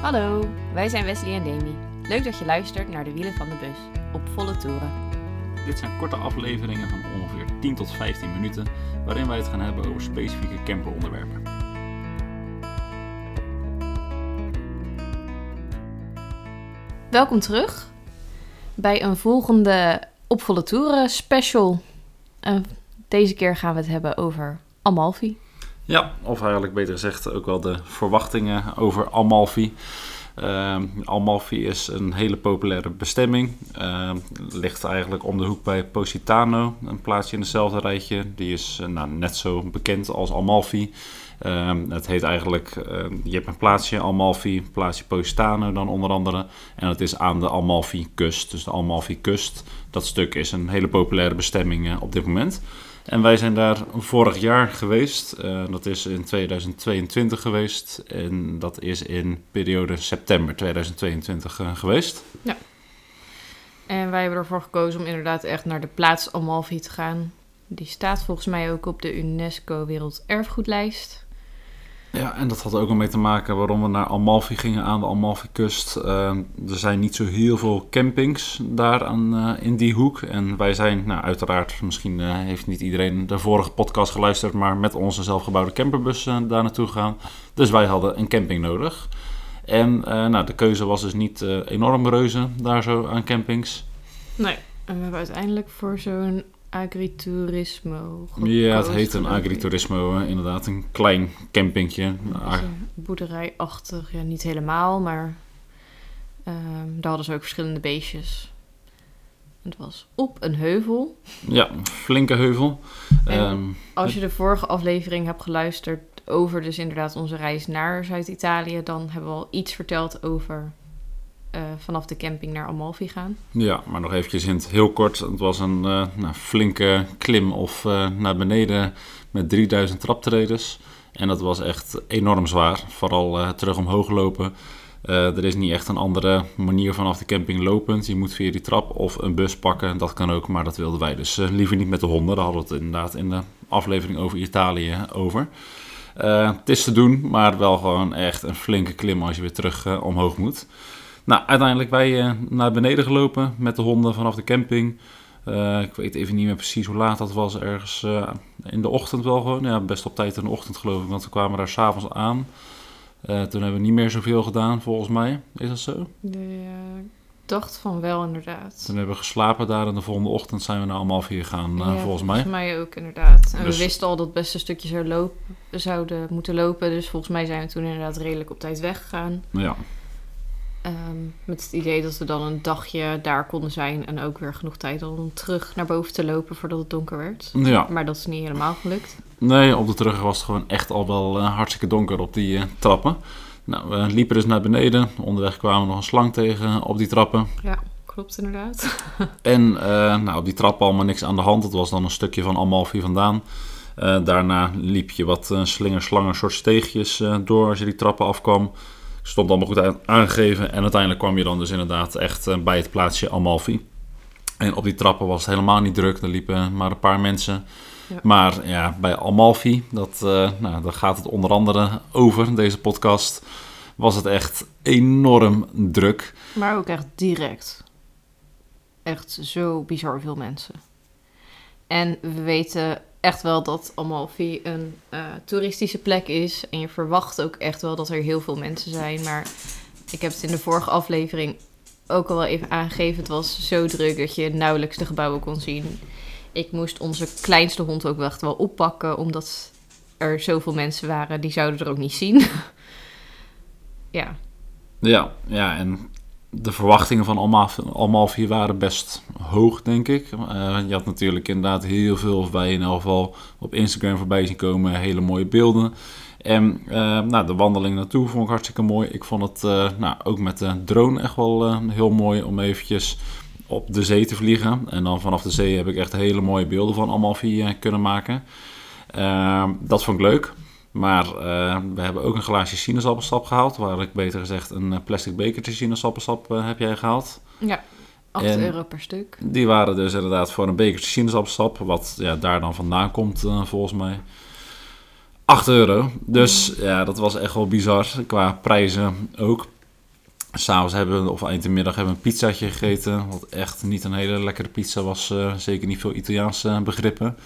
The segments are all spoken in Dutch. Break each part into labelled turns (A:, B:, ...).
A: Hallo, wij zijn Wesley en Demi. Leuk dat je luistert naar de wielen van de bus op volle toeren.
B: Dit zijn korte afleveringen van ongeveer 10 tot 15 minuten, waarin wij het gaan hebben over specifieke camperonderwerpen.
A: Welkom terug bij een volgende op volle toeren special. Deze keer gaan we het hebben over Amalfi.
B: Ja, of eigenlijk beter gezegd ook wel de verwachtingen over Amalfi. Uh, Amalfi is een hele populaire bestemming. Uh, ligt eigenlijk om de hoek bij Positano, een plaatsje in hetzelfde rijtje. Die is uh, nou, net zo bekend als Amalfi. Ehm, het heet eigenlijk, je hebt een plaatsje Amalfi, plaatsje Positano dan onder andere. En het is aan de Amalfi-kust. Dus de Amalfi-kust, dat stuk is een hele populaire bestemming eh, op dit moment. En wij zijn daar vorig jaar geweest. Uh, dat is in 2022 geweest. En dat is in periode september 2022 uh, geweest.
A: Ja. En wij hebben ervoor gekozen om inderdaad echt naar de plaats Amalfi te gaan. Die staat volgens mij ook op de UNESCO Werelderfgoedlijst.
B: Ja, en dat had ook mee te maken waarom we naar Amalfi gingen aan de Amalfi-kust. Uh, er zijn niet zo heel veel campings daar aan, uh, in die hoek. En wij zijn, nou uiteraard, misschien uh, heeft niet iedereen de vorige podcast geluisterd, maar met onze zelfgebouwde camperbus daar naartoe gegaan. Dus wij hadden een camping nodig. En nou, de keuze was dus niet enorm reuze daar zo aan campings.
A: Nee, en we hebben uiteindelijk voor zo'n agriturismo.
B: Ja, het heet een agriturismo, inderdaad. Een klein campingje.
A: Boerderijachtig, ja, niet helemaal, maar uh, daar hadden ze ook verschillende beestjes. Het was op een heuvel.
B: Ja, een flinke heuvel.
A: Um, als je de vorige aflevering hebt geluisterd over dus inderdaad onze reis naar Zuid-Italië, dan hebben we al iets verteld over uh, vanaf de camping naar Amalfi gaan.
B: Ja, maar nog eventjes in het heel kort. Het was een uh, nou, flinke klim of uh, naar beneden met 3000 traptreders. En dat was echt enorm zwaar. Vooral terug omhoog lopen. er is niet echt een andere manier vanaf de camping lopend. Je moet via die trap of een bus pakken. Dat kan ook, maar dat wilden wij dus liever niet met de honden. Daar hadden we het inderdaad in de aflevering over Italië over. het is te doen, maar wel gewoon echt een flinke klim als je weer terug omhoog moet. Nou, uiteindelijk wij uh, naar beneden gelopen met de honden vanaf de camping. Uh, ik weet even niet meer precies hoe laat dat was. Ergens uh, in de ochtend wel gewoon. Ja, best op tijd in de ochtend geloof ik. Want we kwamen daar s'avonds aan. toen hebben we niet meer zoveel gedaan volgens mij. Is dat zo?
A: De, dacht van wel inderdaad.
B: Toen hebben we geslapen daar. En de volgende ochtend zijn we naar Amalfi gegaan
A: ja,
B: volgens mij.
A: Volgens mij ook inderdaad. En dus... we wisten al dat het best een stukje zou lopen, zouden moeten lopen. Dus volgens mij zijn we toen inderdaad redelijk op tijd weggegaan.
B: Ja.
A: Um, met het idee dat we dan een dagje daar konden zijn en ook weer genoeg tijd om terug naar boven te lopen voordat het donker werd.
B: Ja.
A: Maar dat is niet helemaal gelukt.
B: Nee, op de terug was het gewoon echt al wel uh, hartstikke donker op die uh, trappen. Nou, we liepen dus naar beneden. Onderweg kwamen we nog een slang tegen op die trappen.
A: Ja, klopt inderdaad.
B: en uh, nou, op die trappen allemaal niks aan de hand. Het was dan een stukje van Amalfi vandaan. daarna liep je wat slingerslangen soort steegjes door als je die trappen afkwam stond allemaal goed aangegeven. En uiteindelijk kwam je dan dus inderdaad echt eh, bij het plaatsje Amalfi. En op die trappen was het helemaal niet druk. Er liepen maar een paar mensen. Ja. Maar ja, bij Amalfi, dat, uh, nou, daar gaat het onder andere over, deze podcast, was het echt enorm druk.
A: Maar ook echt direct. Echt zo bizar veel mensen. En we weten echt wel dat Amalfi een uh, toeristische plek is. En je verwacht ook echt wel dat er heel veel mensen zijn. Maar ik heb het in de vorige aflevering ook al wel even aangegeven. Het was zo druk dat je nauwelijks de gebouwen kon zien. Ik moest onze kleinste hond ook echt wel oppakken. Omdat er zoveel mensen waren. Die zouden er ook niet zien. ja.
B: Ja, ja, en de verwachtingen van Amalfi waren best hoog, denk ik. Uh, je had natuurlijk inderdaad heel veel, wij in elk geval, op Instagram voorbij zien komen. Hele mooie beelden. En uh, nou, de wandeling naartoe vond ik hartstikke mooi. Ik vond het uh, nou, ook met de drone echt wel heel mooi om eventjes op de zee te vliegen. En dan vanaf de zee heb ik echt hele mooie beelden van Amalfi kunnen maken. dat vond ik leuk. Maar uh, we hebben ook een glaasje sinaasappelsap gehaald. Waar ik beter gezegd een eh, plastic bekertje sinaasappelsap uh, heb jij gehaald.
A: Ja, 8 en euro per stuk.
B: Die waren dus inderdaad voor een bekertje sinaasappelsap. Wat ja, daar dan vandaan komt uh, volgens mij. 8 euro. Dus mm. ja, dat was echt wel bizar. Qua prijzen ook. S'avonds hebben we, of eind de middag, hebben we een pizzaatje gegeten. Wat echt niet een hele lekkere pizza was. eh, zeker niet veel Italiaanse begrippen.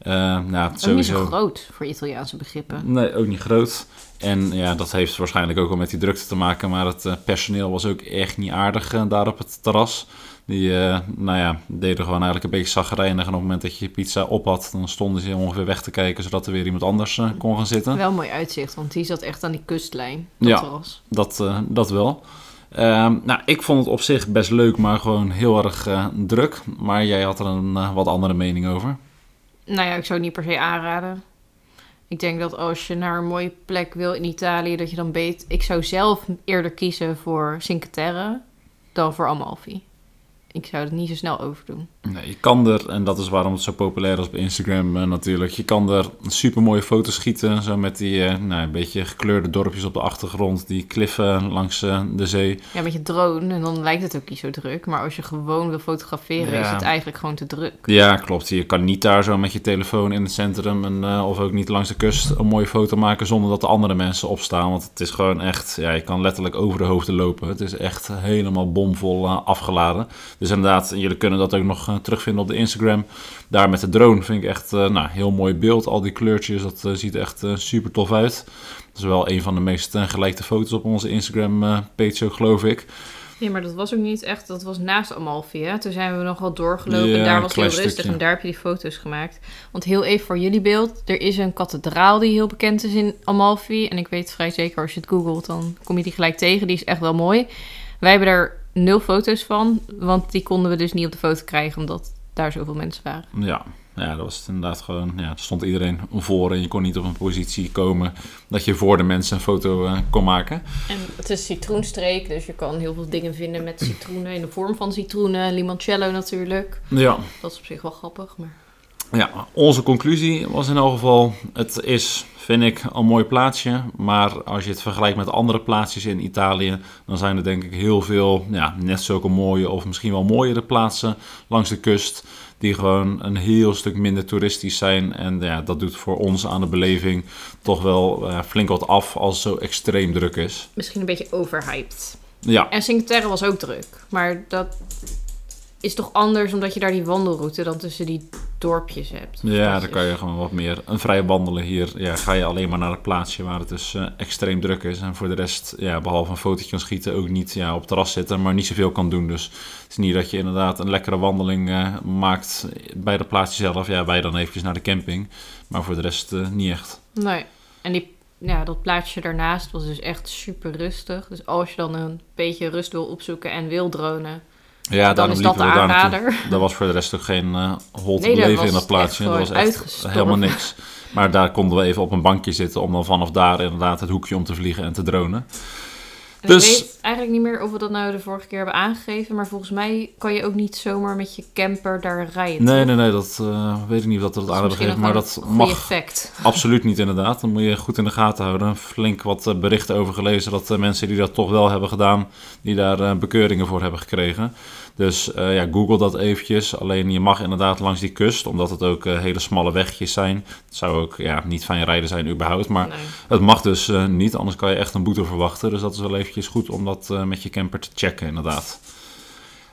B: Eh nou,
A: Ook niet
B: sowieso...
A: zo groot voor Italiaanse begrippen.
B: Nee, ook niet groot. En ja, dat heeft waarschijnlijk ook wel met die drukte te maken. Maar het eh, personeel was ook echt niet aardig eh, daar op het terras. Die, eh, nou ja, deden gewoon eigenlijk een beetje zagrijnig. En op het moment dat je je pizza op had, dan stonden ze ongeveer weg te kijken... zodat er weer iemand anders kon gaan zitten.
A: Wel mooi uitzicht, want die zat echt aan die kustlijn. Dat
B: Ja. Dat, dat wel. Ehm, nou, ik vond het op zich best leuk, maar gewoon heel erg druk. Maar jij had er een wat andere mening over.
A: Nou ja, ik zou het niet per se aanraden. Ik denk dat als je naar een mooie plek wil in Italië, dat je dan beet. Ik zou zelf eerder kiezen voor Cinque Terre dan voor Amalfi. Ik zou het niet zo snel overdoen.
B: Nee, je kan er, en dat is waarom het zo populair is op Instagram eh, natuurlijk. Je kan er super mooie foto's schieten. Zo met die eh, nou, een beetje gekleurde dorpjes op de achtergrond. Die kliffen langs eh, de zee.
A: Ja, met je drone en dan lijkt het ook niet zo druk. Maar als je gewoon wil fotograferen,
B: Ja.
A: is het eigenlijk gewoon te druk.
B: Ja, klopt. Je kan niet daar zo met je telefoon in het centrum. En, of ook niet langs de kust een mooie foto maken zonder dat de andere mensen opstaan. Want het is gewoon echt, ja, je kan letterlijk over de hoofden lopen. Het is echt helemaal bomvol afgeladen. Dus inderdaad, jullie kunnen dat ook nog eh, terugvinden op de Instagram. Daar met de drone vind ik echt een nou, heel mooi beeld. Al die kleurtjes, dat eh, ziet echt eh, super tof uit. Dat is wel een van de meest eh, gelijkte foto's op onze Instagram eh, page ook, geloof ik.
A: Ja, maar dat was ook niet echt. Dat was naast Amalfi. Hè? Toen zijn we nog wel doorgelopen.
B: Ja,
A: en daar was heel rustig.
B: stukje.
A: En daar heb je die foto's gemaakt. Want heel even voor jullie beeld. Er is een kathedraal die heel bekend is in Amalfi. En ik weet vrij zeker als je het googelt, dan kom je die gelijk tegen. Die is echt wel mooi. Wij hebben er nul foto's van. Want die konden we dus niet op de foto krijgen. Omdat daar zoveel mensen waren.
B: Ja, ja, dat was het inderdaad gewoon. Ja, er stond iedereen voor en je kon niet op een positie komen dat je voor de mensen een foto eh, kon maken.
A: En het is citroenstreek. Dus je kan heel veel dingen vinden met citroenen. In de vorm van citroenen. Limoncello natuurlijk.
B: Ja,
A: Dat is op zich wel grappig. Maar...
B: ja, onze conclusie was in elk geval: het is, vind ik, een mooi plaatsje. Maar als je het vergelijkt met andere plaatsjes in Italië, dan zijn er denk ik heel veel, ja, net zulke mooie of misschien wel mooiere plaatsen langs de kust. Die gewoon een heel stuk minder toeristisch zijn. En ja, dat doet voor ons aan de beleving toch wel eh, flink wat af als het zo extreem druk is.
A: Misschien een beetje overhyped.
B: Ja,
A: En Cinque Terre was ook druk. Maar dat is toch anders omdat je daar die wandelroute dan tussen die dorpjes hebt.
B: Ja, dan kan je gewoon wat meer een vrij wandelen hier. Ja, ga je alleen maar naar het plaatsje waar het dus eh, extreem druk is. En voor de rest, ja, behalve een fotootje kan schieten, ook niet ja, op het terras zitten, maar niet zoveel kan doen. Dus het is niet dat je inderdaad een lekkere wandeling eh, maakt bij het plaatsje zelf. Ja, wij dan eventjes naar de camping. Maar voor de rest eh, niet echt.
A: Nee. En die, ja, dat plaatsje daarnaast was dus echt super rustig. Dus als je dan een beetje rust wil opzoeken en wil dronen,
B: Ja,
A: dan
B: daarom
A: is dat de
B: liepen we daar naartoe. was voor de rest ook geen eh hol te
A: Nee, dat
B: beleven in dat plaatsje. Dat was echt
A: uitgestorven.
B: helemaal niks. Maar daar konden we even op een bankje zitten om dan vanaf daar inderdaad het hoekje om te vliegen en te dronen. Dus-
A: Ik weet eigenlijk niet meer of we dat nou de vorige keer hebben aangegeven. Maar volgens mij kan je ook niet zomaar met je camper daar rijden.
B: Nee,
A: toch?
B: nee, nee, dat eh, weet ik niet of dat het aan hebben gegeven, maar dat mag
A: effect.
B: absoluut niet inderdaad. Dan moet je goed in de gaten houden. Flink wat eh, berichten over gelezen dat de mensen die dat toch wel hebben gedaan, die daar eh, bekeuringen voor hebben gekregen. Dus eh, ja, google dat eventjes. Alleen je mag inderdaad langs die kust, omdat het ook eh, hele smalle wegjes zijn. Het zou ook ja, niet fijn rijden zijn überhaupt, maar
A: Nee.
B: het mag dus eh, niet, anders kan je echt een boete verwachten. Dus dat is wel eventjes goed om dat met je camper te checken inderdaad.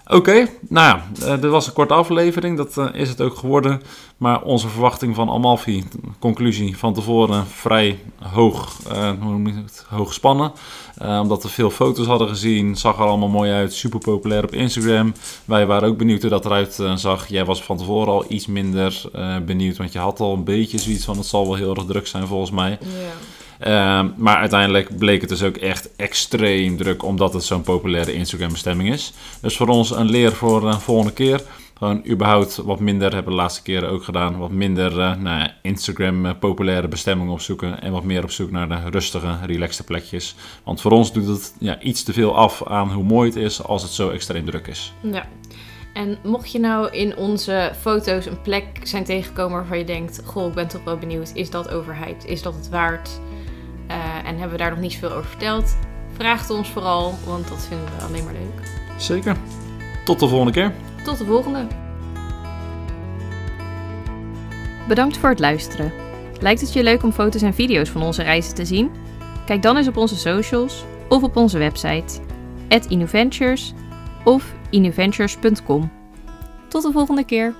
B: Oké, nou ja, eh, dit was een korte aflevering, dat eh, is het ook geworden. Maar onze verwachting van Amalfi, conclusie van tevoren, vrij hoog, eh, hoe het, hoog gespannen. Eh, omdat we veel foto's hadden gezien, zag er allemaal mooi uit, super populair op Instagram. Wij waren ook benieuwd hoe dat eruit zag. Jij was van tevoren al iets minder benieuwd, want je had al een beetje zoiets van het zal wel heel erg druk zijn volgens mij.
A: Ja.
B: Ehm, maar uiteindelijk bleek het dus ook echt extreem druk, omdat het zo'n populaire Instagram-bestemming is. Dus voor ons een leer voor de volgende keer. Gewoon überhaupt wat minder, hebben we de laatste keren ook gedaan, wat minder eh, nou ja, Instagram-populaire bestemmingen opzoeken. En wat meer op zoek naar de rustige, relaxte plekjes. Want voor ons doet het ja, iets te veel af aan hoe mooi het is als het zo extreem druk is.
A: Ja. En mocht je nou in onze foto's een plek zijn tegengekomen waarvan je denkt: Goh, ik ben toch wel benieuwd, is dat overhyped? Is dat het waard? Eh, en hebben we daar nog niet zoveel over verteld? Vraag het ons vooral, want dat vinden we alleen maar leuk.
B: Zeker. Tot de volgende keer.
A: Tot de volgende. Bedankt voor het luisteren. Lijkt het je leuk om foto's en video's van onze reizen te zien? Kijk dan eens op onze socials of op onze website. Innoventures of innoventures.com. Tot de volgende keer!